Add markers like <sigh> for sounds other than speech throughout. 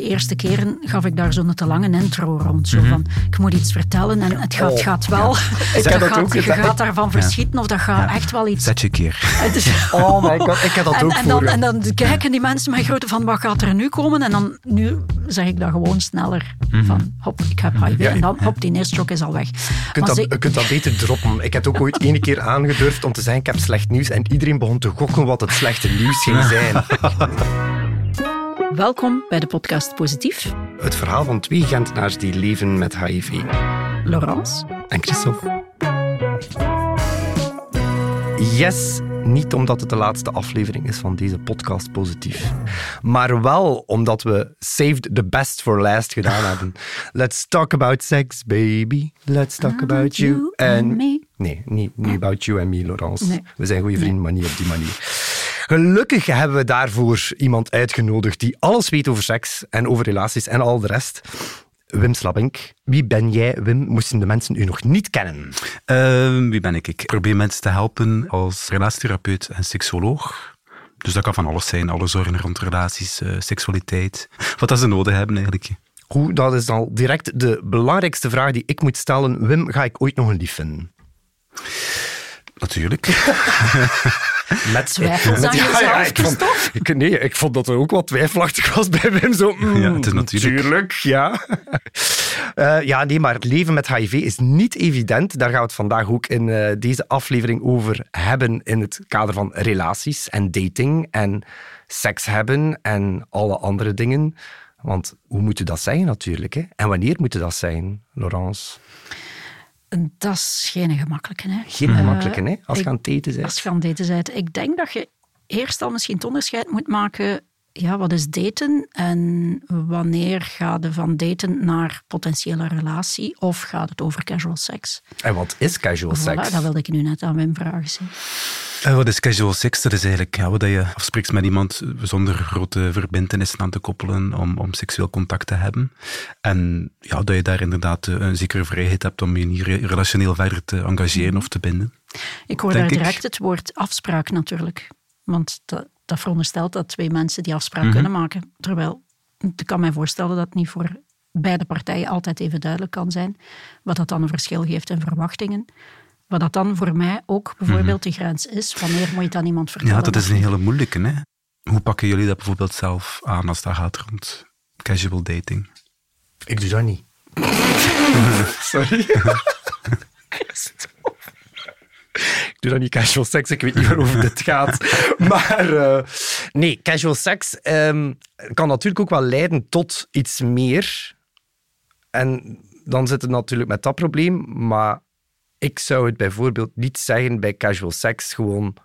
de eerste keren gaf ik daar zo'n te lange intro rond. Zo van, ik moet iets vertellen en het gaat, Oh, gaat wel. <laughs> Ik heb dat gaat, ook je gaat daarvan verschieten of dat gaat echt wel iets... Zet je keer. Het is- <laughs> Oh my god, ik heb dat en, ook en, dan, en dan kijken die mensen mij grote van wat gaat er nu komen? En dan nu zeg ik dat gewoon sneller. Van hop, ik heb HIV. En dan hop, die eerste shock is al weg. Je kunt, dat, ze- je kunt dat beter droppen. Ik heb het ook ooit ene keer aangedurfd om te zeggen ik heb slecht nieuws en iedereen begon te gokken wat het slechte nieuws ging zijn. <laughs> Welkom bij de podcast Positief. Het verhaal van twee Gentenaars die leven met HIV. Laurence. En Christophe. Yes, niet omdat het de laatste aflevering is van deze podcast positief. Maar wel omdat we saved the best for last gedaan <laughs> hebben. Let's talk about sex, baby. Let's talk about you and and me. Nee, niet, niet about you and me, Laurence. Nee. We zijn goede vrienden, maar niet op die manier. Gelukkig hebben we daarvoor iemand uitgenodigd die alles weet over seks en over relaties en al de rest. Wim Slabink. Wie ben jij, Wim? Moesten de mensen u nog niet kennen? Ehm, wie ben ik? Ik probeer mensen te helpen als relatietherapeut en seksoloog. Dus dat kan van alles zijn. Alle zorgen rond relaties, eh, seksualiteit. <laughs> Wat dat ze nodig hebben eigenlijk. Goed, dat is al direct de belangrijkste vraag die ik moet stellen. Wim, ga ik ooit nog een lief vinden? Natuurlijk. <laughs> Met Twijfels aan jezelf, ik vond, ik, nee, ik vond dat er ook wat twijfelachtig was bij Wim. Zo, mm, Ja, het is natuurlijk. Tuurlijk, ja. <laughs> Eh, ja, nee, maar het leven met HIV is niet evident. Daar gaan we het vandaag ook in eh, deze aflevering over hebben in het kader van relaties en dating en seks hebben en alle andere dingen. Want hoe moet je dat zijn natuurlijk? Hè? En wanneer moet je dat zijn, Laurence? Dat is geen gemakkelijke. Hè. Geen gemakkelijke, hè? Als je aan het daten bent. Als je aan het bent. Ik denk dat je eerst al misschien het onderscheid moet maken. Ja, wat is daten en wanneer gaat je van daten naar potentiële relatie of gaat het over casual seks? En wat is casual Voilà, sex? dat wilde ik nu net aan Wim vragen. zie. Eh, wat is casual sex? Dat is eigenlijk ja, wat je afspreekt met iemand zonder grote verbindenissen aan te koppelen om, om seksueel contact te hebben. En ja, dat je daar inderdaad eh, een zekere vrijheid hebt om je niet re- relationeel verder te engageren of te binden. Ik hoor daar ik. direct het woord afspraak natuurlijk. Want dat, dat veronderstelt dat twee mensen die afspraak Mhm. kunnen maken. Terwijl ik kan mij voorstellen dat het niet voor beide partijen altijd even duidelijk kan zijn. Wat dat dan een verschil geeft in verwachtingen. Wat dat dan voor mij ook bijvoorbeeld de grens is. Wanneer moet je het aan iemand vertellen? Mhm. Ja, dat is een hele moeilijke. Hè? Hoe pakken jullie dat bijvoorbeeld zelf aan als dat gaat rond casual dating? Ik doe dat niet. <laughs> Sorry. ik doe dat niet casual seks. Ik weet niet waarover dit gaat. <laughs> Maar eh, nee, casual seks ehm, kan natuurlijk ook wel leiden tot iets meer. En dan zit het natuurlijk met dat probleem. Maar ik zou het bijvoorbeeld niet zeggen bij casual seks gewoon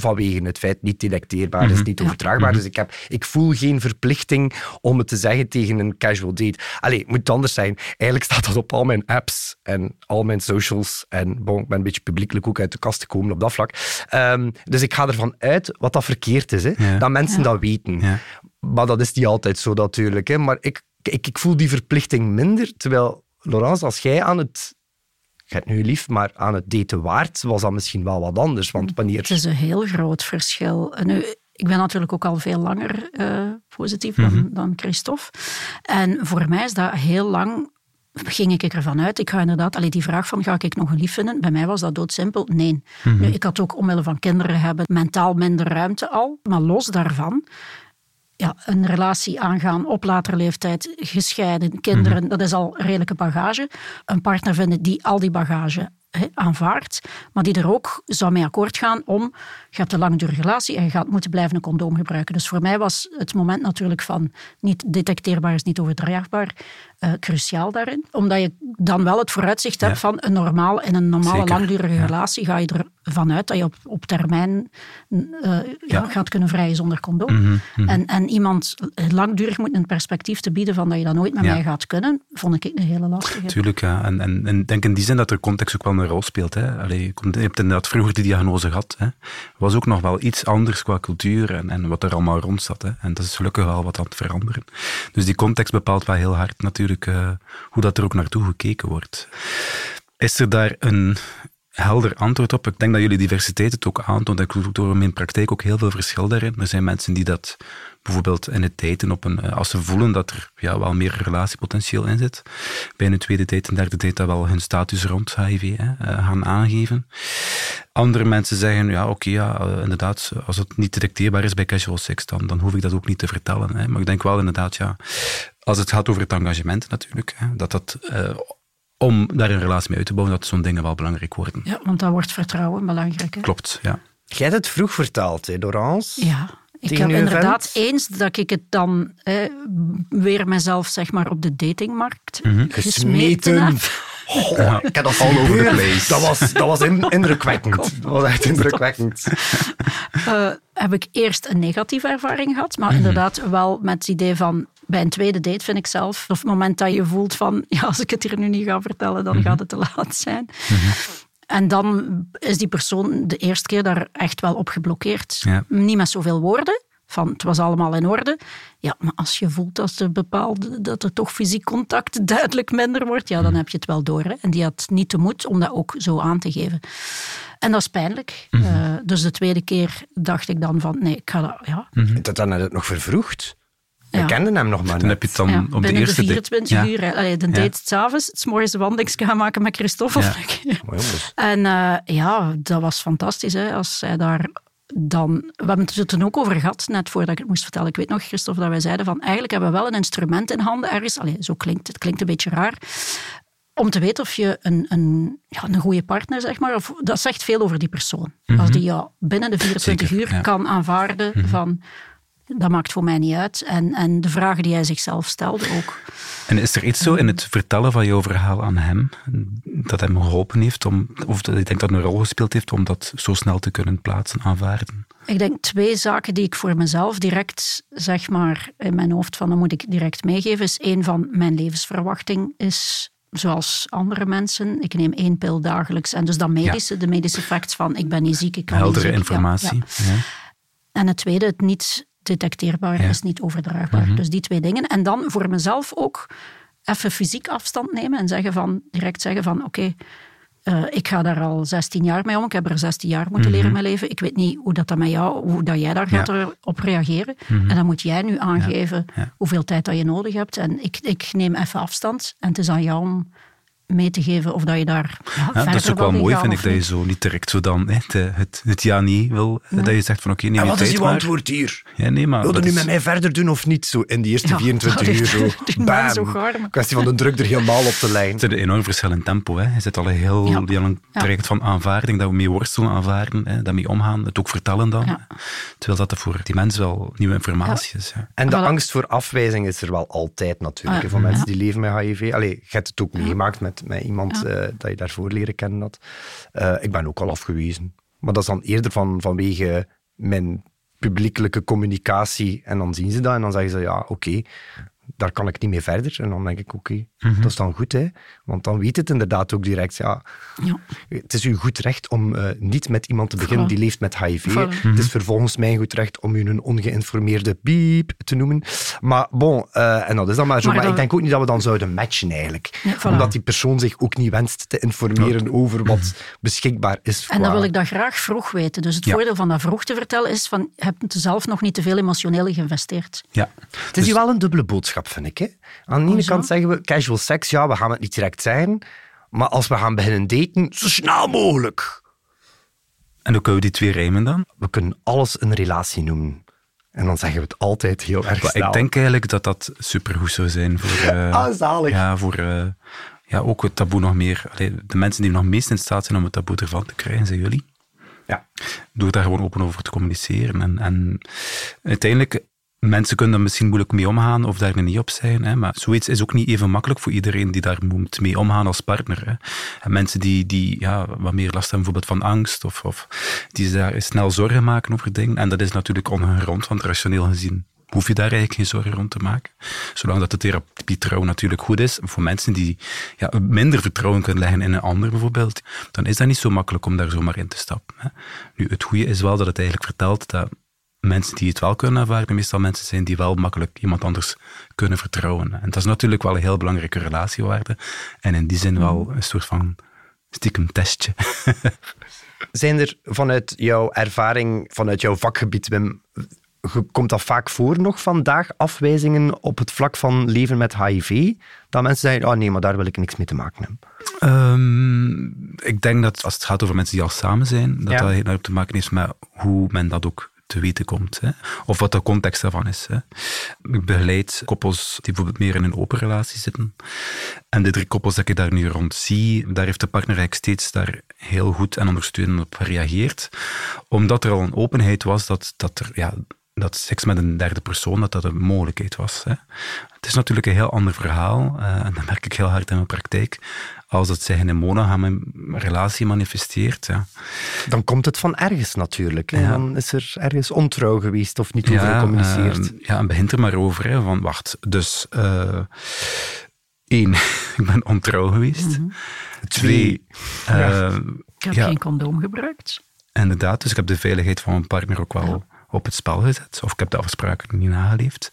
vanwege het feit niet detecteerbaar is, niet overdraagbaar. Dus ik, heb, ik voel geen verplichting om het te zeggen tegen een casual date. Allee, het moet anders zijn. Eigenlijk staat dat op al mijn apps en al mijn socials. En bon, ik ben een beetje publiekelijk ook uit de kast gekomen op dat vlak. Ehm, dus ik ga ervan uit wat dat verkeerd is. Hè? Ja. Dat mensen dat weten. Ja. Maar dat is niet altijd zo natuurlijk. Hè? Maar ik, ik, ik voel die verplichting minder. Terwijl, Laurence, als jij aan het... Je hebt nu lief, maar aan het daten waard, was dat misschien wel wat anders. Want wanneer... Het is een heel groot verschil. Nu, ik ben natuurlijk ook al veel langer eh, positief dan, Mhm. dan Christophe. En voor mij is dat heel lang ging ik ervan uit. Ik ga inderdaad, allee, die vraag van ga ik nog een lief vinden? Bij mij was dat doodsimpel. Nee. Mhm. Nu, ik had ook omwille van kinderen hebben mentaal minder ruimte al. Maar los daarvan, ja, een relatie aangaan op latere leeftijd, gescheiden, kinderen, Mhm. dat is al redelijke bagage. Een partner vinden die al die bagage aanvaardt, maar die er ook zou mee akkoord gaan om, je hebt een langdurige relatie en je gaat moeten blijven een condoom gebruiken. Dus voor mij was het moment natuurlijk van niet detecteerbaar is niet overdraagbaar, eh, cruciaal daarin. Omdat je dan wel het vooruitzicht hebt van een normaal, in een normale Zeker, langdurige ja. relatie ga je ervan uit dat je op, op termijn eh, ja, gaat kunnen vrijen zonder condoom. Mhm, En, en iemand langdurig moet een perspectief te bieden van dat je dat nooit met mij gaat kunnen, vond ik een hele lastige. Tuurlijk, ja. En, en, en ik denk in die zin dat de context ook wel een rol speelt. Hè. Allee, je hebt inderdaad vroeger die diagnose gehad. Hè. was ook nog wel iets anders qua cultuur en, en wat er allemaal rond zat. Hè. En dat is gelukkig wel wat aan het veranderen. Dus die context bepaalt wel heel hard natuurlijk eh, hoe dat er ook naartoe gekeken wordt. Is er daar een helder antwoord op? Ik denk dat jullie diversiteit het ook aantoont. Ik doe in mijn praktijk ook heel veel verschil daarin. Er zijn mensen die dat bijvoorbeeld in het daten, op een, als ze voelen dat er ja, wel meer relatiepotentieel in zit, bij een tweede date en derde date dat wel hun status rond HIV hè, gaan aangeven. Andere mensen zeggen, ja oké, ja, inderdaad, als het niet detecteerbaar is bij casual sex, dan, dan hoef ik dat ook niet te vertellen. Maar ik denk wel inderdaad, ja, als het gaat over het engagement natuurlijk, hè, dat dat om daar een relatie mee uit te bouwen, dat zo'n dingen wel belangrijk worden. Ja, want dan wordt vertrouwen belangrijk. Hè? Klopt, ja. Jij hebt het vroeg verteld, hè, Dorance? Ja. Ik heb inderdaad eens dat ik het dan weer mezelf zeg maar, op de datingmarkt mm -hmm. gesmeten heb. Oh, ik heb dat all over the place. Dat was, dat was indrukwekkend. <laughs> Dat was echt indrukwekkend. Uh, heb ik eerst een negatieve ervaring gehad, maar mhm. inderdaad wel met het idee van bij een tweede date vind ik zelf, of het moment dat je voelt van <laughs> ja, als ik het hier nu niet ga vertellen, dan mhm. gaat het te laat zijn. Mhm. En dan is die persoon de eerste keer daar echt wel op geblokkeerd. Niet met zoveel woorden, van het was allemaal in orde. Ja, maar als je voelt dat, er bepaalde, dat er toch fysiek contact <laughs> duidelijk minder wordt, ja, dan heb je het wel door. Hè. En die had niet de moed om dat ook zo aan te geven. En dat is pijnlijk. Mm dus de tweede keer dacht ik dan van, nee, ik ga dat, ja. Mm -hmm. Dat dan net nog vervroegd. We kenden hem nog maar Dan heb je het dan ja, op de eerste... de 24 uur. Allee, de date ja. s'avonds, s morgens de wandeling gaan maken met Christophe. <laughs> en uh, ja, dat was fantastisch. Hè, als zij daar dan, we hebben het er toen ook over gehad, net voordat ik het moest vertellen. Ik weet nog, Christophe, dat wij zeiden van eigenlijk hebben we wel een instrument in handen ergens. Allee, zo klinkt het, klinkt een beetje raar. Om te weten of je een, een, ja, een goede partner, zeg maar, of, dat zegt veel over die persoon. Als mhm. die jou binnen de 24 uur kan aanvaarden mhm. van dat maakt voor mij niet uit. En, en de vragen die hij zichzelf stelde ook. En is er iets zo in het vertellen van jouw verhaal aan hem, dat hem geholpen heeft, om, of dat ik denk dat een rol gespeeld heeft om dat zo snel te kunnen plaatsen, aanvaarden? Ik denk twee zaken die ik voor mezelf direct, zeg maar, in mijn hoofd van, dan moet ik direct meegeven, is één van mijn levensverwachting is zoals andere mensen. Ik neem één pil dagelijks. En dus dat medische, de medische facts van ik ben niet ziek, ik kan Heldere informatie. Ja, En het tweede, het niet detecteerbaar is, niet overdraagbaar. Mhm. Dus die twee dingen. En dan voor mezelf ook even fysiek afstand nemen en zeggen van, direct zeggen van oké, eh, ik ga daar al 16 jaar mee om. Ik heb er 16 jaar moeten leren in mhm. mijn leven. Ik weet niet hoe dat, dat met jou, hoe dat jij daar gaat op reageren. Mhm. En dan moet jij nu aangeven hoeveel tijd dat je nodig hebt. En ik, ik neem even afstand. En het is aan jou om mee te geven of dat je daar ja, ja, Dat is ook wel mooi, vind ik, dat je zo niet direct zo dan hè, het, het ja-niet wil. Dat je zegt van oké, okay, neem ja, wat is uw antwoord hier? Ja, nee, maar, Wil je nu met mij verder doen of niet? Zo in die eerste 24 <laughs> uur zo, bam. Zo Kwestie van de druk er helemaal op de lijn. Het is een enorm verschil in tempo. Hè. Je zit al een heel, heel lang traject van aanvaarding, dat we mee worstelen, aanvaarden, hè, daarmee omgaan, het ook vertellen dan. Terwijl dat er voor die mensen wel nieuwe informatie is. En de angst voor afwijzing is er wel altijd natuurlijk, voor mensen die leven met HIV. Allee, je hebt het ook meegemaakt met met, iemand ja. uh, dat je daarvoor leren kennen had. Uh, ik ben ook al afgewezen. Maar dat is dan eerder van, vanwege mijn publiekelijke communicatie. En dan zien ze dat en dan zeggen ze, ja, oké, daar kan ik niet meer verder. En dan denk ik, oké, mhm. dat is dan goed. Hè? Want dan weet het inderdaad ook direct. Ja, ja. Het is uw goed recht om uh, niet met iemand te beginnen die leeft met HIV. Het is vervolgens mijn goed recht om u een ongeïnformeerde piep te noemen. Maar bon, uh, en dat is dan maar zo. Maar, ik denk ook niet dat we dan zouden matchen eigenlijk. Ja, Omdat die persoon zich ook niet wenst te informeren over wat mhm. beschikbaar is. En dan wil ik dat graag vroeg weten. Dus het voordeel van dat vroeg te vertellen is van, je hebt zelf nog niet te veel emotioneel geïnvesteerd. Ja. Het is dus... wel een dubbele boodschap vind ik. Hè. Aan de ene kant zeggen we casual sex, ja, we gaan het niet direct zijn. Maar als we gaan beginnen daten, zo snel mogelijk. En hoe kunnen we die twee rijmen dan? We kunnen alles een relatie noemen. En dan zeggen we het altijd heel erg snel. Ik denk eigenlijk dat dat supergoed zou zijn voor... Uh, <laughs> ah, zalig. Ja, voor... Uh, ja, ook het taboe nog meer... Allee, de mensen die nog meest in staat zijn om het taboe ervan te krijgen, zijn jullie. Ja. Door daar gewoon open over te communiceren. En, en uiteindelijk Mensen kunnen er misschien moeilijk mee omgaan of daar niet op zijn. Hè, maar zoiets is ook niet even makkelijk voor iedereen die daar moet mee omgaan als partner. Hè. En mensen die, die ja, wat meer last hebben bijvoorbeeld van angst of, of die daar snel zorgen maken over dingen. En dat is natuurlijk ongegrond, want rationeel gezien hoef je daar eigenlijk geen zorgen rond te maken. Zolang dat de therapie trouw natuurlijk goed is. Voor mensen die ja, minder vertrouwen kunnen leggen in een ander bijvoorbeeld, dan is dat niet zo makkelijk om daar zomaar in te stappen. Hè. Nu, het goede is wel dat het eigenlijk vertelt dat mensen die het wel kunnen ervaren, meestal mensen zijn die wel makkelijk iemand anders kunnen vertrouwen. En dat is natuurlijk wel een heel belangrijke relatiewaarde. En in die zin wel een soort van stiekem testje. <laughs> Zijn er vanuit jouw ervaring, vanuit jouw vakgebied, Wim, komt dat vaak voor nog vandaag, afwijzingen op het vlak van leven met HIV? Dat mensen zeggen, oh nee, maar daar wil ik niks mee te maken hebben. Um, ik denk dat als het gaat over mensen die al samen zijn, dat Ja. dat heel erg te maken heeft met hoe men dat ook te weten komt. Hè. Of wat de context daarvan is. Hè. Ik begeleid koppels die bijvoorbeeld meer in een open relatie zitten. En de drie koppels dat ik daar nu rond zie, daar heeft de partner eigenlijk steeds daar heel goed en ondersteunend op gereageerd. Omdat er al een openheid was dat, dat er... Ja, dat seks met een derde persoon, dat dat een mogelijkheid was. Hè. Het is natuurlijk een heel ander verhaal, eh, en dat merk ik heel hard in mijn praktijk, als het zich in een monogame relatie manifesteert. Ja. Dan komt het van ergens natuurlijk. Ja. Dan is er ergens ontrouw geweest of niet over gecommuniceerd. eh, ja, en begint er maar over. Hè, van, wacht, dus... eh één, <laughs> ik ben ontrouw geweest. Twee, eh, Ik heb ja, geen condoom gebruikt. inderdaad, dus ik heb de veiligheid van mijn partner ook wel op het spel gezet. Of ik heb de afspraken niet nageleefd.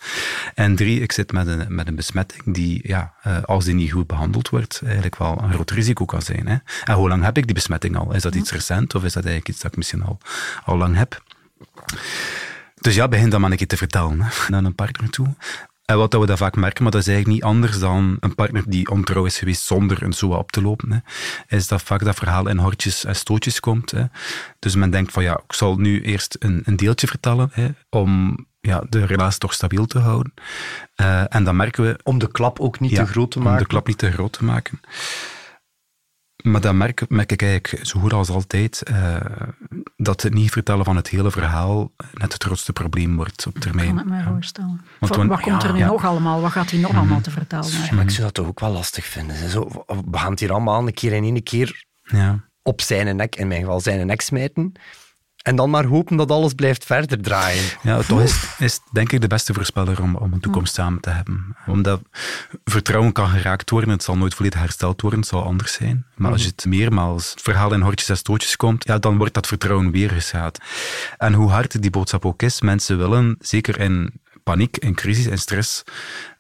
En drie, ik zit met een, met een besmetting die, ja, eh, als die niet goed behandeld wordt, eigenlijk wel een groot risico kan zijn. Hè. En hoe lang heb ik die besmetting al? Is dat iets recent of is dat eigenlijk iets dat ik misschien al, al lang heb? Dus ja, begin dan maar een keer te vertellen hè, <laughs> naar een partner toe. En wat dat we dat vaak merken, maar dat is eigenlijk niet anders dan een partner die ontrouw is geweest zonder een SOA op te lopen, hè, is dat vaak dat verhaal in hortjes en stootjes komt. Hè. Dus men denkt van ja, ik zal nu eerst een, een deeltje vertellen hè, om ja, de relatie toch stabiel te houden. Eh, en dan merken we Om de klap ook niet ja, te groot te Om maken. de klap niet te groot te maken. Maar dan merk, merk ik eigenlijk, zo goed als altijd, eh, dat het niet vertellen van het hele verhaal net het grootste probleem wordt op Ik termijn. kan het me voorstellen. Want Voor- toen- wat komt er nu ja. nog allemaal? Wat gaat hij nog allemaal te vertellen? Maar ik zou dat toch ook wel lastig vinden. Zo, we gaan het hier allemaal een keer in één keer Ja. op zijn nek, in mijn geval zijn nek smijten. En dan maar hopen dat alles blijft verder draaien. Ja, toch is, is denk ik de beste voorspeller om, om een toekomst samen te hebben. Omdat vertrouwen kan geraakt worden, het zal nooit volledig hersteld worden, het zal anders zijn. Maar als je het meermaals het verhaal in hortjes en stootjes komt, ja, dan wordt dat vertrouwen weer geschaad. En hoe hard die boodschap ook is, mensen willen, zeker in paniek, in crisis en stress,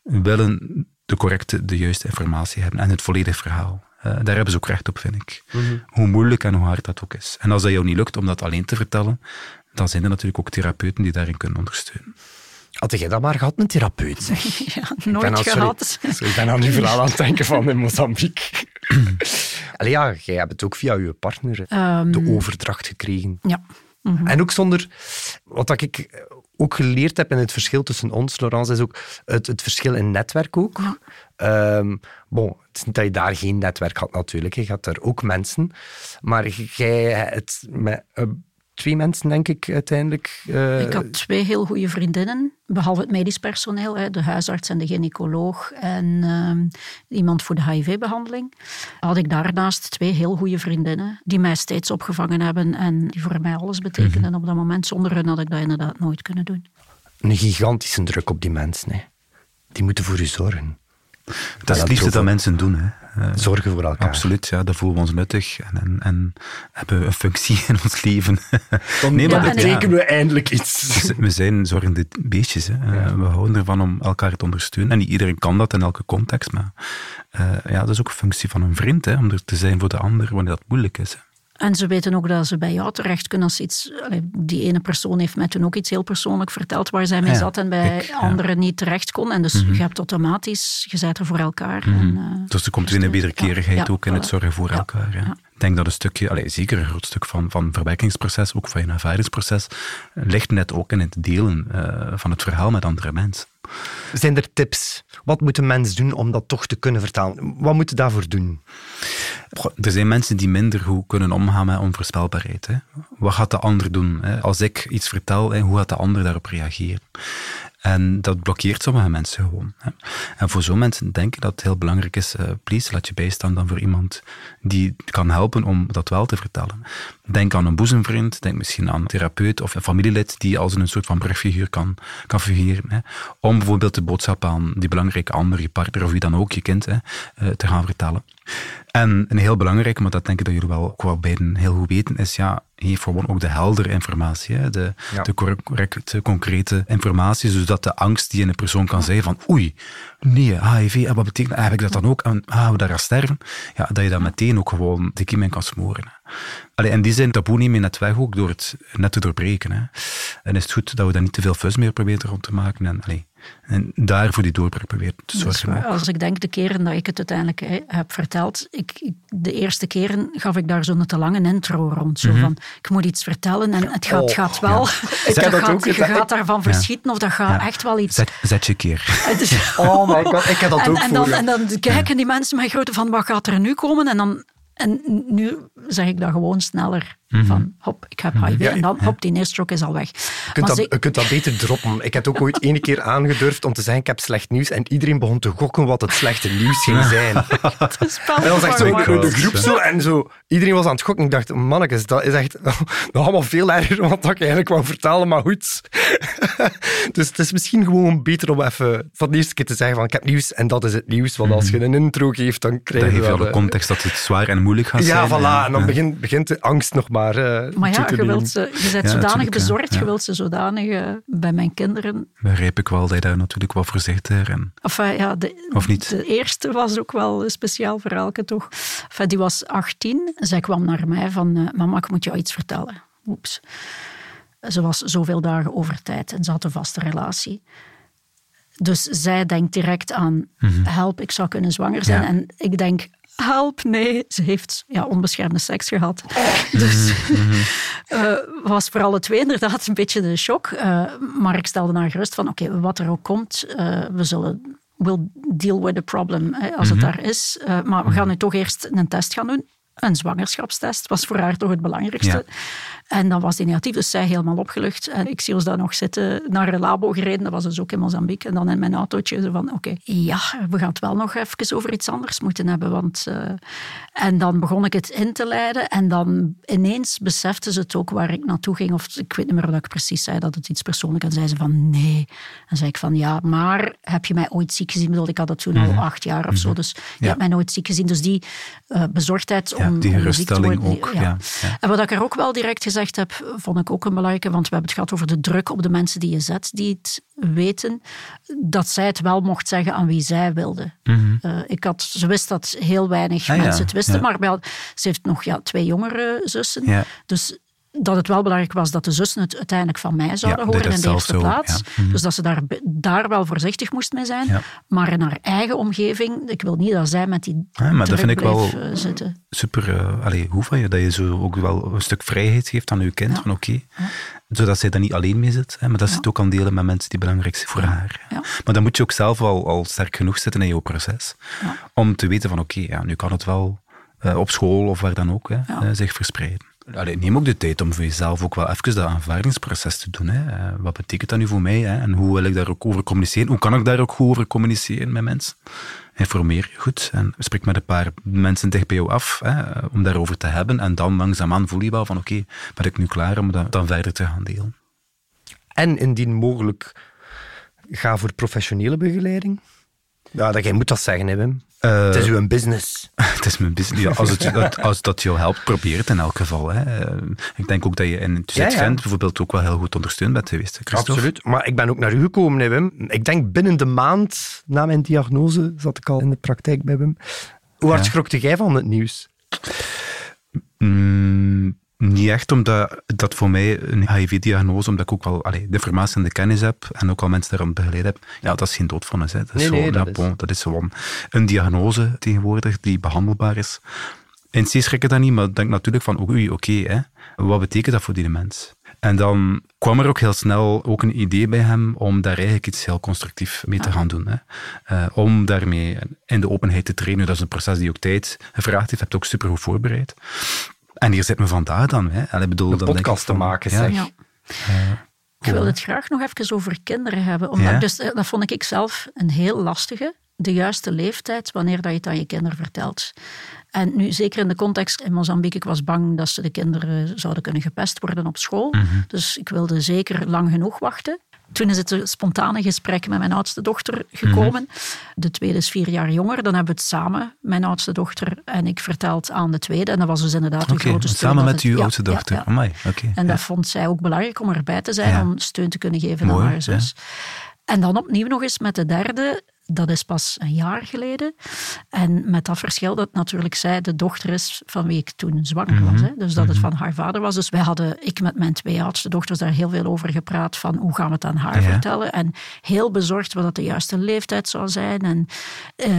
willen de correcte, de juiste informatie hebben en het volledige verhaal. Eh, daar hebben ze ook recht op, vind ik. Hoe moeilijk en hoe hard dat ook is. En als dat jou niet lukt om dat alleen te vertellen, dan zijn er natuurlijk ook therapeuten die daarin kunnen ondersteunen. Had jij dat maar gehad, een therapeut? Zeg. <laughs> Ja, nooit gehad. Sorry, ik ben aan uw verhaal aan het denken van in Mozambique. <clears throat> Allee, ja, jij hebt het ook via uw partner Ehm, de overdracht gekregen. Ja. Mhm. En ook zonder... Wat ik ook geleerd heb in het verschil tussen ons, Laurence, is ook het, het verschil in netwerk ook. Ja. Ehm, bon, het is niet dat je daar geen netwerk had natuurlijk. Je had daar ook mensen. Maar jij het met eh, twee mensen, denk ik, uiteindelijk... eh, Ik had twee heel goede vriendinnen, behalve het medisch personeel, hè, de huisarts en de gynaecoloog en ehm, iemand voor de HIV-behandeling. Had ik daarnaast twee heel goede vriendinnen die mij steeds opgevangen hebben en die voor mij alles betekenden op dat moment. Zonder hen had ik dat inderdaad nooit kunnen doen. Een gigantische druk op die mensen. Hè. Die moeten voor u zorgen. Dat is het liefste dat mensen doen. Hè. Eh, Zorgen voor elkaar. Absoluut, ja, dat voelen we ons nuttig en, en, en hebben we een functie <laughs> in ons leven. Dan Nee, maar Ja, betekenen we eindelijk iets. We zijn zorgende beestjes. Hè. Eh, We houden ervan om elkaar te ondersteunen. En niet iedereen kan dat in elke context. Maar eh, ja, dat is ook een functie van een vriend. Hè, om er te zijn voor de ander wanneer dat moeilijk is. Hè. En ze weten ook dat ze bij jou terecht kunnen als iets... die ene persoon heeft mij toen ook iets heel persoonlijk verteld waar zij mee Ja, zat en bij ja. anderen niet terecht kon. En dus je hebt automatisch, je bent er voor elkaar. en, eh, Dus er komt weer een wederkerigheid ja, ook in het zorgen voor elkaar. Ik denk dat een stukje, allez, zeker een groot stuk van, van verwerkingsproces, ook van je ervaringsproces, ligt net ook in het delen eh, van het verhaal met andere mensen. Zijn er tips? Wat moet een mens doen om dat toch te kunnen vertalen? Wat moet je daarvoor doen? Er zijn mensen die minder goed kunnen omgaan met onvoorspelbaarheid. Hè. Wat gaat de ander doen? Hè? Als ik iets vertel, hoe gaat de ander daarop reageren? En dat blokkeert sommige mensen gewoon. Hè. En voor zo'n mensen denk ik dat het heel belangrijk is, eh please, laat je bijstaan dan voor iemand die kan helpen om dat wel te vertellen. Denk aan een boezemvriend, denk misschien aan een therapeut of een familielid die als een soort van brugfiguur kan, kan fungeren. Hè. Om bijvoorbeeld de boodschap aan die belangrijke ander, je partner of wie dan ook, je kind, hè, eh, te gaan vertellen. En een heel belangrijk, maar dat denk ik dat jullie wel, ook wel beiden heel goed weten, is ja, heeft gewoon ook de heldere informatie, hè? De, Ja. de correcte, concrete informatie, zodat de angst die in een persoon kan zijn van oei, nee, HIV, en wat betekent? Heb ik dat dan ook? En gaan we daar aan sterven? Ja, dat je dat meteen ook gewoon de kiem in kan smoren. Allee, en die zijn taboe neem je net weg ook door het net te doorbreken. Hè? En is het goed dat we daar niet te veel fus meer proberen rond te maken en, allee, en daar voor die doorbraak proberen te zorgen. ook. Als ik denk de keren dat ik het uiteindelijk heb verteld, ik, ik- de eerste keren gaf ik daar zo'n te lange intro rond. Zo van, ik moet iets vertellen en het gaat, Oh, gaat wel. Ik Je heb dat gaat, ook je gaat daarvan verschieten of dat gaat Ja. echt wel iets... Zet, zet je keer. Het is- <laughs> Oh my god, ik heb dat en, ook en, dan, en dan kijken die mensen mij grote van, wat gaat er nu komen? En, dan, en nu zeg ik dat gewoon sneller. Van, hop, ik heb HIV. Ja, en dan, hop, die neerstrook is al weg. Je kunt, Maar dat, ze- je kunt dat beter droppen. Ik heb ook ooit ene keer aangedurfd om te zeggen ik heb slecht nieuws en iedereen begon te gokken wat het slechte nieuws ging zijn. <laughs> het is En dan zegt zo gemaakt. de, de groep zo en zo. Iedereen was aan het gokken. Ik dacht, mannetjes, dat is echt <laughs> nog allemaal veel erger dan wat ik eigenlijk wou vertellen, maar goed. <laughs> dus het is misschien gewoon beter om even van de eerste keer te zeggen van ik heb nieuws en dat is het nieuws. Want als je een intro geeft, dan krijg Dan je geef je wel... al de context dat het zwaar en moeilijk gaat ja, zijn. voilà. En dan Ja. begint, begint de angst nog maar eh, Maar ja, je, wilt ze, je bent Ja, zodanig bezorgd, Ja. je wilt ze zodanig eh, bij mijn kinderen. Begrijp ik wel dat je daar natuurlijk wat voorzichtiger en Enfin, ja, de, Of niet? de eerste was ook wel een speciaal verhaaltje, toch? Enfin, die was 18. Zij kwam naar mij van, eh, mama, ik moet jou iets vertellen. Oeps. Ze was zoveel dagen over tijd en ze had een vaste relatie. Dus zij denkt direct aan, help, ik zou kunnen zwanger zijn. Mhm. Ja. En ik denk, help, nee, ze heeft ja, onbeschermde seks gehad. <laughs> Dus eh, was voor alle twee inderdaad een beetje de shock. Eh, maar ik stelde haar gerust van, oké, wat er ook komt, eh, we zullen... We'll deal with the problem hè, als het daar is. Maar we gaan nu toch eerst een test gaan doen. Een zwangerschapstest was voor haar toch het belangrijkste. En dan was die negatief, dus zij helemaal opgelucht. En ik zie ons daar nog zitten, naar een labo gereden. Dat was dus ook in Mozambique. En dan in mijn autootje zo van, oké, ja, we gaan het wel nog even over iets anders moeten hebben. Want, eh, en dan begon ik het in te leiden. En dan ineens besefte ze het ook waar ik naartoe ging. Of ik weet niet meer wat ik precies zei, dat het iets persoonlijks. En zei ze van, nee. En zei ik van, ja, maar heb je mij ooit ziek gezien? Ik bedoel, ik had dat toen al acht jaar of zo. Dus je Ja. hebt mij nooit ziek gezien. Dus die eh, bezorgdheid Ja, om, die om ziek te worden. die- ook, ja, ja. En wat ik er ook wel direct gezegd heb, vond ik ook een belangrijke, want we hebben het gehad over de druk op de mensen die je zet, die het weten, dat zij het wel mocht zeggen aan wie zij wilde. Eh, ik had, ze wist dat heel weinig Mhm. Ah, ja, mensen het wisten, ja. maar wel, ze heeft nog ja, twee jongere zussen. Ja. Dus dat het wel belangrijk was dat de zussen het uiteindelijk van mij zouden horen in de eerste zo, plaats. ja. Mhm. Dus dat ze daar, daar wel voorzichtig moest mee zijn. Ja. Maar in haar eigen omgeving, ik wil niet dat zij met die Ja, maar dat vind ik wel- eh, zitten. super eh allee, goed van je, dat je zo ook wel een stuk vrijheid geeft aan je kind, van oké, zodat zij daar niet alleen mee zit, hè, maar dat ze het ook kan delen met mensen die belangrijk zijn voor haar. Maar dan moet je ook zelf al, al sterk genoeg zitten in je proces, om te weten van oké, ja, nu kan het wel eh, op school of waar dan ook hè, zich verspreiden. Allee, neem ook de tijd om voor jezelf ook wel even dat aanvaardingsproces te doen. Hè. Eh, wat betekent dat nu voor mij? Hè? En hoe wil ik daar ook over communiceren? Hoe kan ik daar ook goed over communiceren met mensen? Informeer je goed en spreek met een paar mensen dicht bij jou af hè, eh, om daarover te hebben. En dan langzaamaan voel je wel van oké, ben ik nu klaar om dat dan verder te gaan delen. En indien mogelijk, ga voor professionele begeleiding. Ja, dat, jij moet dat zeggen, hè, Wim. Eh, het is uw business. <laughs> Het is mijn business. Ja, als, het, <laughs> dat- als dat jou helpt, probeer het in elk geval. Hè. Eh, Ik denk ook dat je in Ja, ja. Gent bijvoorbeeld ook wel heel goed ondersteund bent geweest. Christophe? Absoluut. Maar ik ben ook naar u gekomen, hè, Wim. Ik denk binnen de maand na mijn diagnose zat ik al in de praktijk bij Wim. Hoe hard Ja. schrokte jij van het nieuws? Mm, niet echt, omdat dat voor mij een HIV-diagnose, omdat ik ook wel allee, de informatie en de kennis heb en ook al mensen daarom begeleid heb, ja, dat is geen doodvonnis. Hè. Dat, is Nee, nee, gewoon, dat ja, is- bon, dat is gewoon een diagnose tegenwoordig die behandelbaar is. In C schrik ik dat niet, maar denk natuurlijk van, oei, oké, hè, wat betekent dat voor die mens? En dan kwam er ook heel snel ook een idee bij hem om daar eigenlijk iets heel constructief mee te gaan doen. Hè. Eh, om daarmee in de openheid te trainen. Dat is een proces die ook tijd gevraagd heeft. Je hebt het ook supergoed voorbereid. En hier zit me vandaag dan. Hè. Allee, bedoel, Een dan denk podcast ik te maken, ja, zeg. Ja. Ik wil het graag nog even over kinderen hebben. Omdat Ja? ik dus, eh, dat vond ik zelf een heel lastige. De juiste leeftijd wanneer dat je het aan je kinderen vertelt. En nu, zeker in de context in Mozambique, ik was bang dat ze de kinderen zouden kunnen gepest worden op school. Mhm. Dus ik wilde zeker lang genoeg wachten. Toen is het een spontane gesprek met mijn oudste dochter gekomen. Mhm. De tweede is vier jaar jonger. Dan hebben we het samen, mijn oudste dochter en ik, verteld aan de tweede. En dat was dus inderdaad een grote steun. samen met het- uw ja, oudste dochter. ja. Amai. En dat vond zij ook belangrijk om erbij te zijn, om steun te kunnen geven Mooi, aan haar zus. En dan opnieuw nog eens met de derde. Dat is pas een jaar geleden. En met dat verschil dat natuurlijk zij de dochter is van wie ik toen zwanger was. Hè? Dus dat het van haar vader was. Dus wij hadden, ik met mijn twee oudste dochters, daar heel veel over gepraat. Van hoe gaan we het aan haar Ja. vertellen? En heel bezorgd wat dat de juiste leeftijd zou zijn. En eh,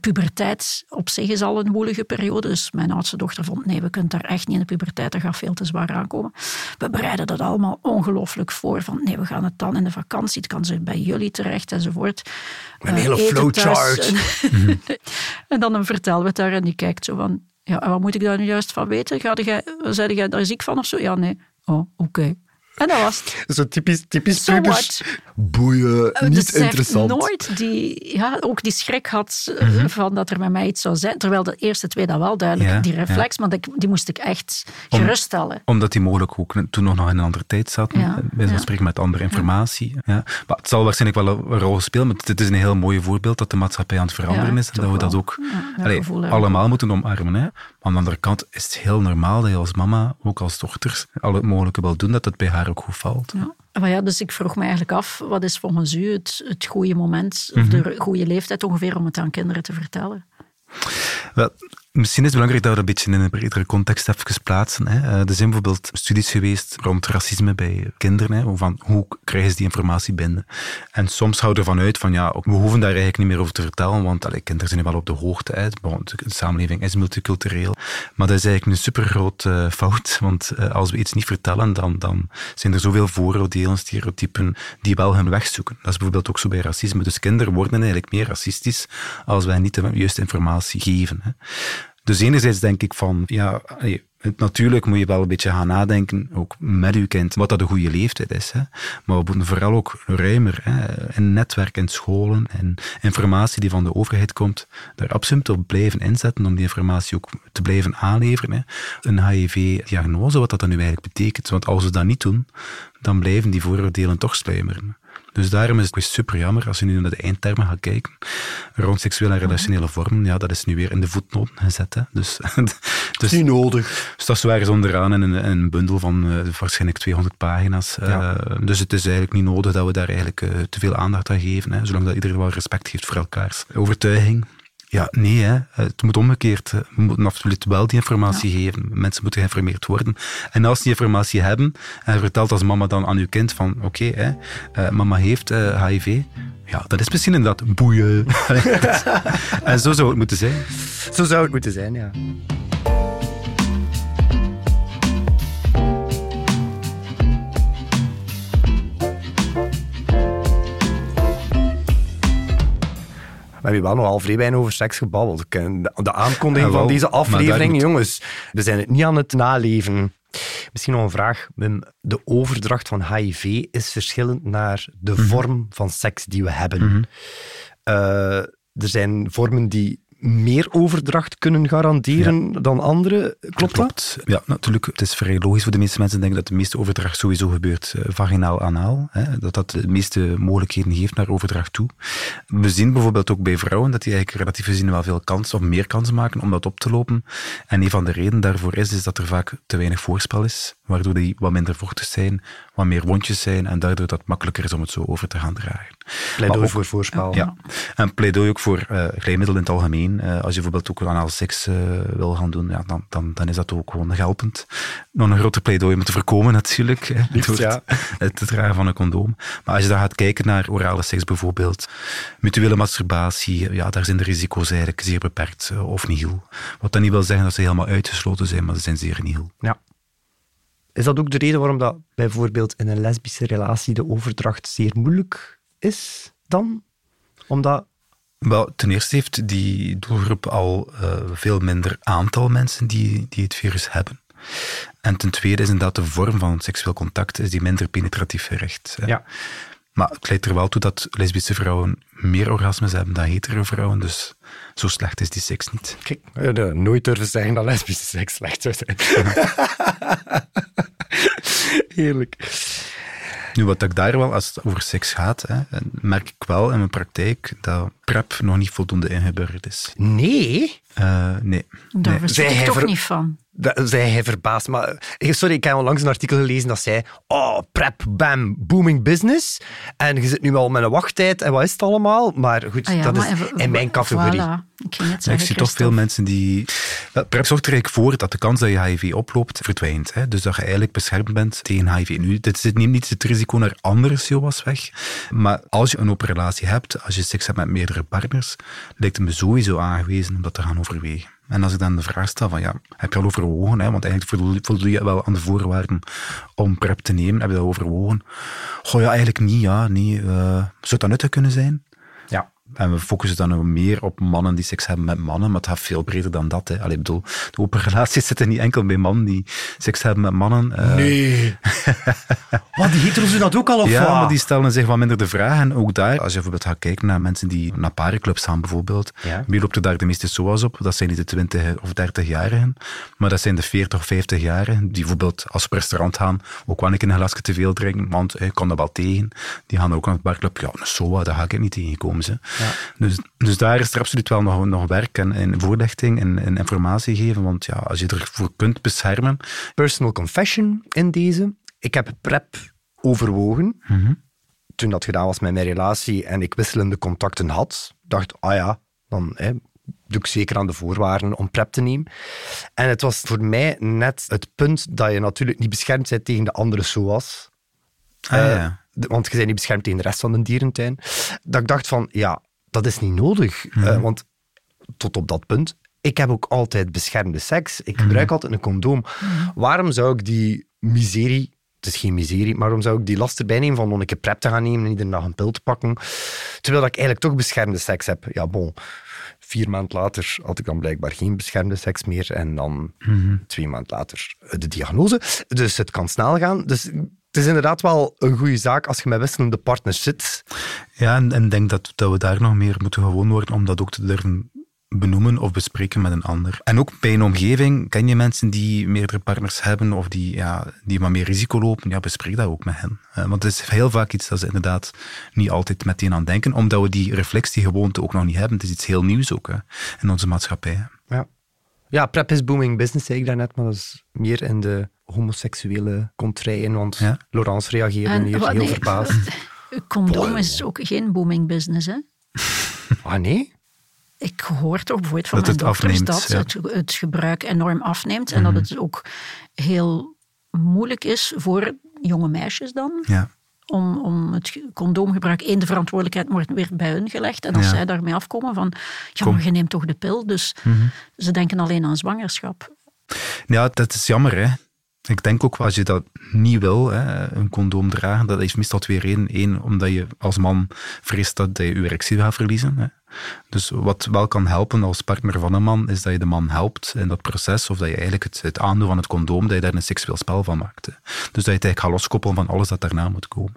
puberteit op zich is al een woelige periode. Dus mijn oudste dochter vond, nee, we kunnen daar echt niet in de puberteit. Dat gaat veel te zwaar aankomen. We bereiden dat allemaal ongelooflijk voor. Van nee, we gaan het dan in de vakantie. Het kan ze bij jullie terecht enzovoort. Eh, hele flowchart. thuis. <laughs> en dan we het daar en die kijkt zo van... Ja, en wat moet ik daar nu juist van weten? Ga jij, zei jij daar ziek van of zo? Ja, nee. Oh, oké. En dat was het. <laughs> Zo typisch, typisch So? Boeien, Eh, niet dus interessant. heeft nooit die, ja, ook die schrik had eh, Mhm. van dat er met mij iets zou zijn. Terwijl de eerste twee dat wel duidelijk, Ja, die reflex, maar die, die moest ik echt geruststellen. Omdat die mogelijk ook toen nog in een andere tijd zaten. Ja, Bij zo'n ja. spreken met andere informatie. Ja. Maar het zal waarschijnlijk wel een rol spelen. Maar dit is een heel mooi voorbeeld dat de maatschappij aan het veranderen is. En dat we dat ook allee, ik allemaal moeten omarmen. Hè. Maar aan de andere kant is het heel normaal dat je als mama, ook als dochters, al het mogelijke wil doen dat het bij haar ook goed valt. Ja. Maar ja, dus ik vroeg me eigenlijk af, wat is volgens u het, het goede moment, of Mhm. de goede leeftijd ongeveer, om het aan kinderen te vertellen? Wel, misschien is het belangrijk dat we dat een beetje in een bredere context even plaatsen. Hè. Eh, Er zijn bijvoorbeeld studies geweest rond racisme bij kinderen. Van hoe krijgen ze die informatie binnen? En soms houden we ervan uit van ja, we hoeven daar eigenlijk niet meer over te vertellen, want allee, kinderen zijn wel op de hoogte. Hè. De samenleving is multicultureel. Maar dat is eigenlijk een supergrote fout, want eh, als we iets niet vertellen, dan, dan zijn er zoveel vooroordelen, stereotypen, die wel hun weg zoeken. Dat is bijvoorbeeld ook zo bij racisme. Dus kinderen worden eigenlijk meer racistisch als wij niet de juiste informatie geven. Hè. Dus enerzijds denk ik van, ja, natuurlijk moet je wel een beetje gaan nadenken, ook met uw kind, wat dat een goede leeftijd is. Hè. Maar we moeten vooral ook ruimer, hè, in netwerk, in scholen, en informatie die van de overheid komt, daar absoluut op blijven inzetten om die informatie ook te blijven aanleveren. Hè. Een HIV-diagnose, wat dat dan nu eigenlijk betekent. Want als we dat niet doen, dan blijven die vooroordelen toch sluimeren. Dus daarom is het super jammer als je nu naar de eindtermen gaat kijken. Rond seksuele en relationele vormen, ja, dat is nu weer in de voetnoten gezet. Hè. Dus, <laughs> dus, Niet nodig. dus dat is waar eens onderaan in een, een bundel van eh, waarschijnlijk 200 pagina's. Ja. Eh, dus het is eigenlijk niet nodig dat we daar eigenlijk eh, te veel aandacht aan geven. Hè, zolang dat iedereen wel respect heeft voor elkaars overtuiging. Ja, nee, hè. het moet omgekeerd. We moeten absoluut wel die informatie geven. Mensen moeten geïnformeerd worden. En als ze die informatie hebben, en vertelt als mama dan aan uw kind van, oké, hè, eh, mama heeft eh, HIV, ja, dat is misschien inderdaad boeien. <laughs> <laughs> en zo zou het moeten zijn. Zo zou het moeten zijn, ja. We hebben wel nogal vrij weinig over seks gebabbeld. De aankondiging van deze maar daar aflevering, jongens, we zijn het niet aan het naleven. Misschien nog een vraag. Wim. De overdracht van HIV is verschillend naar de Mhm. vorm van seks die we hebben. Eh, er zijn vormen die meer overdracht kunnen garanderen dan andere. Klopt dat? Ja, natuurlijk. Het is vrij logisch voor de meeste mensen denken dat de meeste overdracht sowieso gebeurt eh, vaginaal-anaal. Dat dat de meeste mogelijkheden geeft naar overdracht toe. We zien bijvoorbeeld ook bij vrouwen dat die eigenlijk relatief gezien wel veel kans of meer kans maken om dat op te lopen. En een van de redenen daarvoor is, is dat er vaak te weinig voorspel is, waardoor die wat minder vochtig zijn, wat meer wondjes zijn en daardoor dat het makkelijker is om het zo over te gaan dragen. Pleidooi ook- voor voorspel. Ja, en pleidooi ook voor uh, in het algemeen. Uh, als je bijvoorbeeld ook anale seks uh, wil gaan doen, ja, dan, dan, dan is dat ook gewoon helpend. Nog een groter pleidooi om te voorkomen natuurlijk, hè, Liefst, door ja. <laughs> het, het dragen van een condoom. Maar als je dan gaat kijken naar orale seks bijvoorbeeld, mutuele masturbatie, ja, daar zijn de risico's eigenlijk zeer beperkt of nihil. Wat dan niet wil zeggen dat ze helemaal uitgesloten zijn, maar ze zijn zeer nihil. Ja. Is dat ook de reden waarom dat bijvoorbeeld in een lesbische relatie de overdracht zeer moeilijk is dan? Omdat Wel, ten eerste heeft die doelgroep al uh, veel minder aantal mensen die, die het virus hebben. En ten tweede is inderdaad de vorm van seksueel contact is die minder penetratief gericht. Ja. Maar het leidt er wel toe dat lesbische vrouwen meer orgasmes hebben dan hetero vrouwen, dus zo slecht is die seks niet. Kijk, uh, nooit durven zeggen dat lesbische seks slecht zou zijn. <laughs> Heerlijk. Nu, wat ik daar wel, als het over seks gaat, hè, merk ik wel in mijn praktijk dat PrEP nog niet voldoende ingeburgerd is. Nee? Uh, nee. Daar nee. verschil ik toch niet van. Dat zei hij verbaasd. Maar, sorry, ik heb onlangs een artikel gelezen dat zei: Oh, prep, bam, booming business. En je zit nu al met een wachttijd en wat is het allemaal? Maar goed, ah ja, dat maar is even, in mijn categorie. Voilà. Ik, zeggen, ik zie toch veel mensen die. PrEP zorgt er eigenlijk voor dat de kans dat je HIV oploopt verdwijnt. Hè? Dus dat je eigenlijk beschermd bent tegen HIV. Nu, dit zit niet het risico naar andere SIOA's weg. Maar als je een open relatie hebt, als je seks hebt met meerdere partners, lijkt het me sowieso aangewezen om dat te gaan overwegen. En als ik dan de vraag stel van, ja, heb je al overwogen, hè, want eigenlijk voldoe je wel aan de voorwaarden om PrEP te nemen, heb je dat overwogen? Goh, ja, eigenlijk niet, ja, niet. Uh, zou dan nuttig kunnen zijn? En we focussen dan meer op mannen die seks hebben met mannen, maar het gaat veel breder dan dat. Hè. Allee, bedoel, de open relaties <laughs> zitten niet enkel bij mannen die seks hebben met mannen. Uh... Nee. <laughs> Wat, die hetero's doen dat ook al, of Ja, maar die stellen zich wat minder de vraag. En ook daar, als je bijvoorbeeld gaat kijken naar mensen die naar parenclubs gaan bijvoorbeeld, ja. wie loopt er daar de meeste SOA's op? Dat zijn niet de 20 of 30-jarigen, maar dat zijn de 40 of 50-jarigen, die bijvoorbeeld als ze op restaurant gaan ook wel een keer een glasje te veel drinken, want ik kan dat wel tegen. Die gaan ook naar het barclub. Ja, een SOA, daar ga ik niet tegenkomen. Ze. Dus, dus daar is er absoluut wel nog, nog werk en, en voorlichting en, en, informatie geven. Want ja, als je ervoor kunt beschermen. Personal confession in deze. Ik heb PrEP overwogen. Mhm. Toen dat gedaan was met mijn relatie en ik wisselende contacten had, dacht ah ja, dan hè, doe ik zeker aan de voorwaarden om PrEP te nemen. En het was voor mij net het punt dat je natuurlijk niet beschermd bent tegen de andere SOA's. Ah, ja. Uh, want je bent niet beschermd tegen de rest van de dierentuin. Dat ik dacht van, ja, dat is niet nodig. Mhm. Uh, want tot op dat punt, ik heb ook altijd beschermde seks. Ik gebruik Mhm. altijd een condoom. Waarom zou ik die miserie, het is geen miserie, maar waarom zou ik die last erbij nemen van om een keer prep te gaan nemen en iedere dag een pil te pakken, terwijl ik eigenlijk toch beschermde seks heb? Ja, bon. Vier maanden later had ik dan blijkbaar geen beschermde seks meer en dan Mhm. twee maanden later de diagnose. Dus het kan snel gaan. Dus het is inderdaad wel een goede zaak als je met wisselende partners zit. Ja, en ik denk dat, dat we daar nog meer moeten gewoon worden om dat ook te durven benoemen of bespreken met een ander. En ook bij een omgeving, ken je mensen die meerdere partners hebben of die, ja, die wat meer risico lopen, ja, bespreek dat ook met hen. Uh, want het is heel vaak iets dat ze inderdaad niet altijd meteen aan denken, omdat we die reflex, die gewoonte ook nog niet hebben. Het is iets heel nieuws ook hè, in onze maatschappij. Ja. ja, prep is booming business, zei ik daarnet, maar dat is meer in de homoseksuele contraien, want Ja. Laurence reageerde En, hier wat, heel nee, verbaasd. <laughs> Condoom is ook geen booming business, hè? <laughs> Ah, nee? Ik hoor toch bijvoorbeeld van Dat mijn het dochters afneemt, dat ja. het, het gebruik enorm afneemt en dat het ook heel moeilijk is voor jonge meisjes dan Ja. om, om het ge- condoomgebruik, één, de verantwoordelijkheid wordt weer bij hun gelegd. En als Ja. zij daarmee afkomen van, ja, maar je neemt toch de pil. Dus Mhm. ze denken alleen aan zwangerschap. Ja, dat is jammer, hè. Ik denk ook, als je dat niet wil, hè, een condoom dragen, dat is meestal twee redenen. Eén, omdat je als man vreest dat je je erectie gaat verliezen. Hè. Dus wat wel kan helpen als partner van een man, is dat je de man helpt in dat proces, of dat je eigenlijk het, aandoen van het condoom, dat je daar een seksueel spel van maakt. Dus dat je het eigenlijk gaat loskoppelen van alles dat daarna moet komen.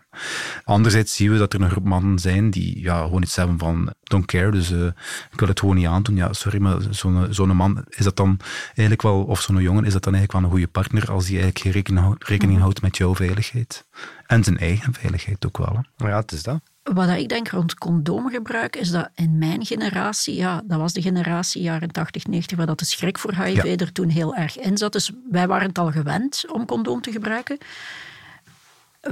Anderzijds zien we dat er een groep mannen zijn die ja, gewoon iets hebben van don't care, dus eh, ik wil het gewoon niet aandoen. Ja, sorry, maar zo'n zo'n man, is dat dan eigenlijk wel, of zo'n jongen, is dat dan eigenlijk wel een goede partner als die eigenlijk rekening, houdt- rekening houdt met jouw veiligheid? En zijn eigen veiligheid ook wel. Ja, het is dat. Wat ik denk rond condoomgebruik is dat in mijn generatie, ja, dat was de generatie jaren 80, 90, waar dat de schrik voor HIV Ja. er toen heel erg in zat. Dus wij waren het al gewend om condoom te gebruiken.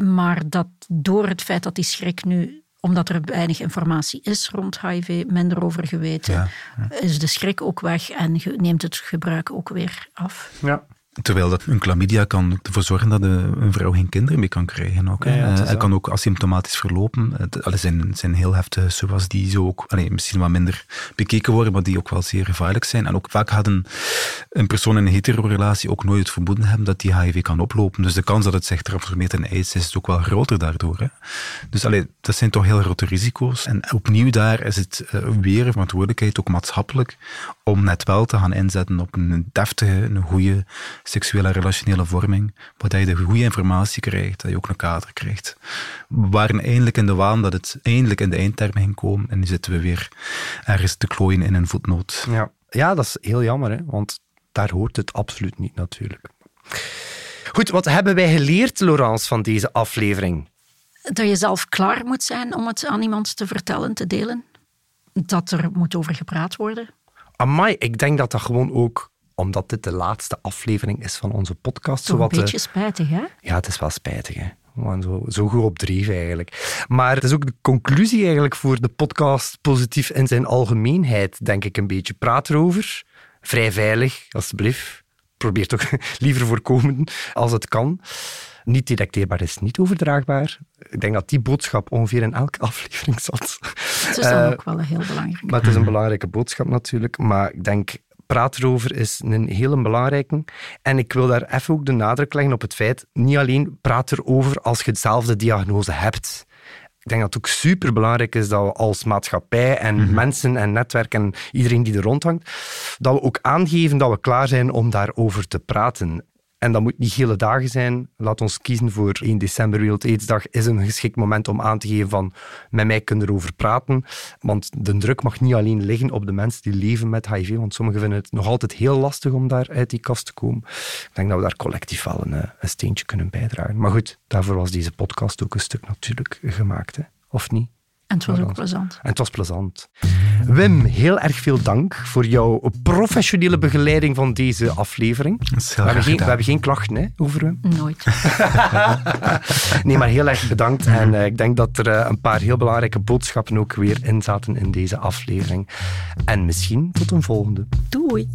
Maar dat door het feit dat die schrik nu, omdat er weinig informatie is rond HIV, minder over geweten, Ja, is de schrik ook weg en neemt het gebruik ook weer af. Ja. Terwijl dat een chlamydia kan ervoor zorgen dat een vrouw geen kinderen meer kan krijgen. Ook, hè. Ja, ja, het is Eh, kan ook asymptomatisch verlopen. Allee, zijn, zijn heel heftige SOA's die zo ook, allee, misschien wat minder bekeken worden, maar die ook wel zeer gevaarlijk zijn. En ook vaak gaat een, een persoon in een hetero-relatie ook nooit het vermoeden hebben dat die HIV kan oplopen. Dus de kans dat het zich transformeert in AIDS is ook wel groter daardoor. Hè. Dus allee, dat zijn toch heel grote risico's. En opnieuw daar is het eh, weer een verantwoordelijkheid, ook maatschappelijk, om net wel te gaan inzetten op een deftige, een goede seksuele en relationele vorming, waar je de goede informatie krijgt, dat je ook een kader krijgt. We waren eindelijk in de waan dat het eindelijk in de eindtermen ging komen en nu zitten we weer ergens te klooien in een voetnoot. Ja. ja, dat is heel jammer, hè? want daar hoort het absoluut niet natuurlijk. Goed, wat hebben wij geleerd, Laurence, van deze aflevering? Dat je zelf klaar moet zijn om het aan iemand te vertellen, te delen. Dat er moet over gepraat worden. Amai, ik denk dat dat gewoon ook omdat dit de laatste aflevering is van onze podcast. Toch een beetje spijtig, hè? Ja, het is wel spijtig, hè. Zo, zo goed op dreef eigenlijk. Maar het is ook de conclusie eigenlijk voor de podcast positief in zijn algemeenheid, denk ik een beetje. Praat erover. Vrij veilig, alsjeblieft. Probeer toch <laughs> liever voorkomen als het kan. Niet detecteerbaar is niet overdraagbaar. Ik denk dat die boodschap ongeveer in elke <laughs> aflevering zat. Dat is dan Eh, ook wel heel belangrijk. Maar het is een belangrijke boodschap natuurlijk. Maar ik denk, praat erover is een hele belangrijke. En ik wil daar even ook de nadruk leggen op het feit, niet alleen praat erover als je hetzelfde diagnose hebt. Ik denk dat het ook superbelangrijk is dat we als maatschappij en mensen en netwerk en iedereen die er rondhangt, dat we ook aangeven dat we klaar zijn om daarover te praten. En dat moet niet hele dagen zijn. Laat ons kiezen voor 1 december Wereld Aidsdag. Is een geschikt moment om aan te geven van met mij kunnen erover praten. Want de druk mag niet alleen liggen op de mensen die leven met HIV. Want sommigen vinden het nog altijd heel lastig om daar uit die kast te komen. Ik denk dat we daar collectief wel een, eh, een steentje kunnen bijdragen. Maar goed, daarvoor was deze podcast ook een stuk natuurlijk gemaakt. Hè? Of niet? En het was ook plezant. En het was plezant. Wim, heel erg veel dank voor jouw professionele begeleiding van deze aflevering. Dat is We hebben, geen, we hebben geen klachten hè, over Wim. Nooit. <laughs> Nee, maar heel erg bedankt. En eh, ik denk dat er eh, een paar heel belangrijke boodschappen ook weer in zaten in deze aflevering. En misschien tot een volgende. Doei.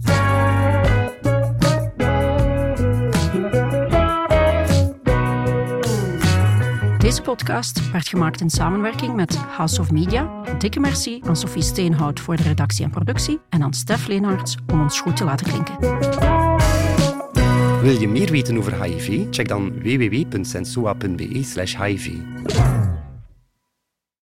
Deze podcast werd gemaakt in samenwerking met House of Media. Dikke merci aan Sophie Steenhout voor de redactie en productie en aan Stef Leenaerts om ons goed te laten klinken. Wil je meer weten over HIV? Check dan www.sensua.be/hiv.